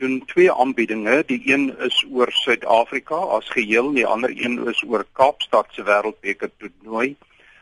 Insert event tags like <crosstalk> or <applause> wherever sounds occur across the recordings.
doen twee aanbiedinge. Die een is oor Suid-Afrika as geheel, die ander een is oor Kaapstad se Wêreldbeker toernooi.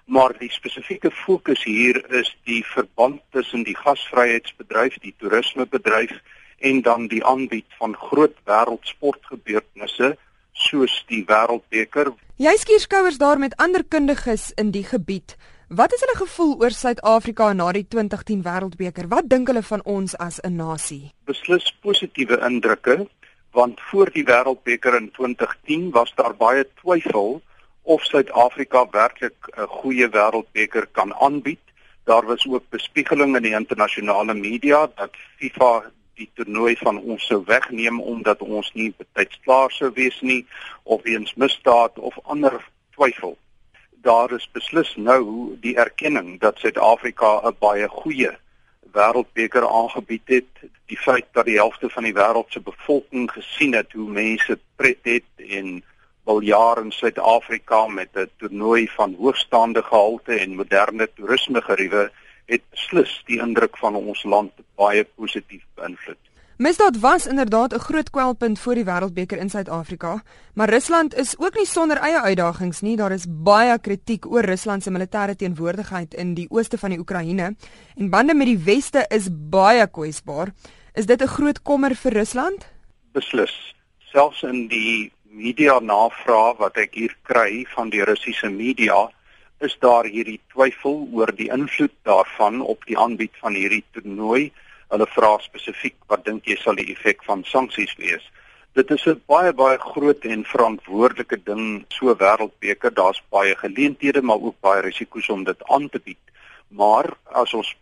Maar die spesifieke fokus hier is die verband tussen die gasvryheidsbedryf, die toerismebedryf en dan die aanbied van groot wêreldsportgebeurtenisse soos die Wêreldbeker. Jy skierskouers daar met ander kundiges in die gebied. Wat is hulle gevoel oor Suid-Afrika na die 2010 Wêreldbeker? Wat dink hulle van ons as 'n nasie? Beslis positiewe indrukke, want voor die Wêreldbeker in 2010 was daar baie twyfel of Suid-Afrika werklik 'n goeie Wêreldbeker kan aanbied. Daar was ook bespiegeling in die internasionale media dat FIFA die toernooi van ons sou wegneem omdat ons nie betyds klaar sou wees nie of weens misdaad of ander twyfel daar is beslis nou die erkenning dat Suid-Afrika 'n baie goeie wêreldbeker aangebied het. Die feit dat die helfte van die wêreld se bevolking gesien het hoe mense pret het en al jare in Suid-Afrika met 'n toernooi van hoogstaande gehalte en moderne toerisme geriewe het beslis die indruk van ons land baie positief beïnvloed. Misdaad was inderdaad 'n groot kwelpunt voor die Wêreldbeker in Suid-Afrika, maar Rusland is ook nie sonder eie uitdagings nie. Daar is baie kritiek oor Rusland se militêre teenwoordigheid in die ooste van die Oekraïne en bande met die weste is baie kwesbaar. Is dit 'n groot kommer vir Rusland? Beslis. Selfs in die media navraag wat ek hier kry van die Russiese media, is daar hierdie twyfel oor die invloed daarvan op die aanbied van hierdie toernooi. Hulle vra spesifiek wat dink jy sal die effek van sanksies wees? Dit is 'n baie baie groot en verantwoordelike ding so wêreldbeker. Daar's baie geleenthede maar ook baie risiko's om dit aan te bied. Maar as ons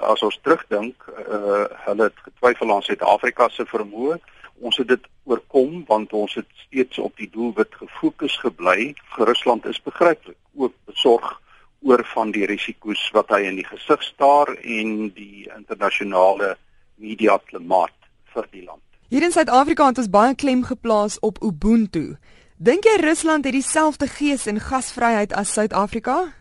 as ons terugdink, uh, hulle het getwyfel aan Suid-Afrika se vermoë. Ons het dit oorkom want ons het steeds op die doelwit gefokus gebly. Rusland is begryplik ook besorg oor van die risiko's wat hy in die gesig staar en die internasionale media klimaat vir die land. Hier in Suid-Afrika het ons baie klem geplaas op Ubuntu. Dink jy Rusland het dieselfde gees en gasvryheid as Suid-Afrika?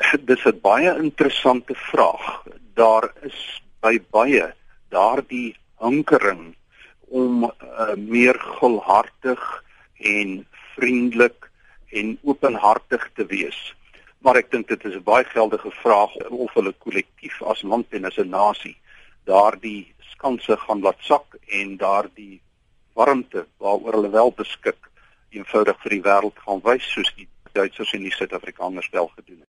<laughs> Dis 'n baie interessante vraag. Daar is by baie daardie hinkering om uh, meer gulhartig en vriendelik en openhartig te wees maar ek dink dit is 'n baie geldige vraag of hulle kollektief as land en as 'n nasie daardie skanse gaan laat sak en daardie warmte waaroor hulle wel beskik eenvoudig vir die wêreld gaan wys soos die Duitsers en die Suid-Afrikaners wel gedoen het.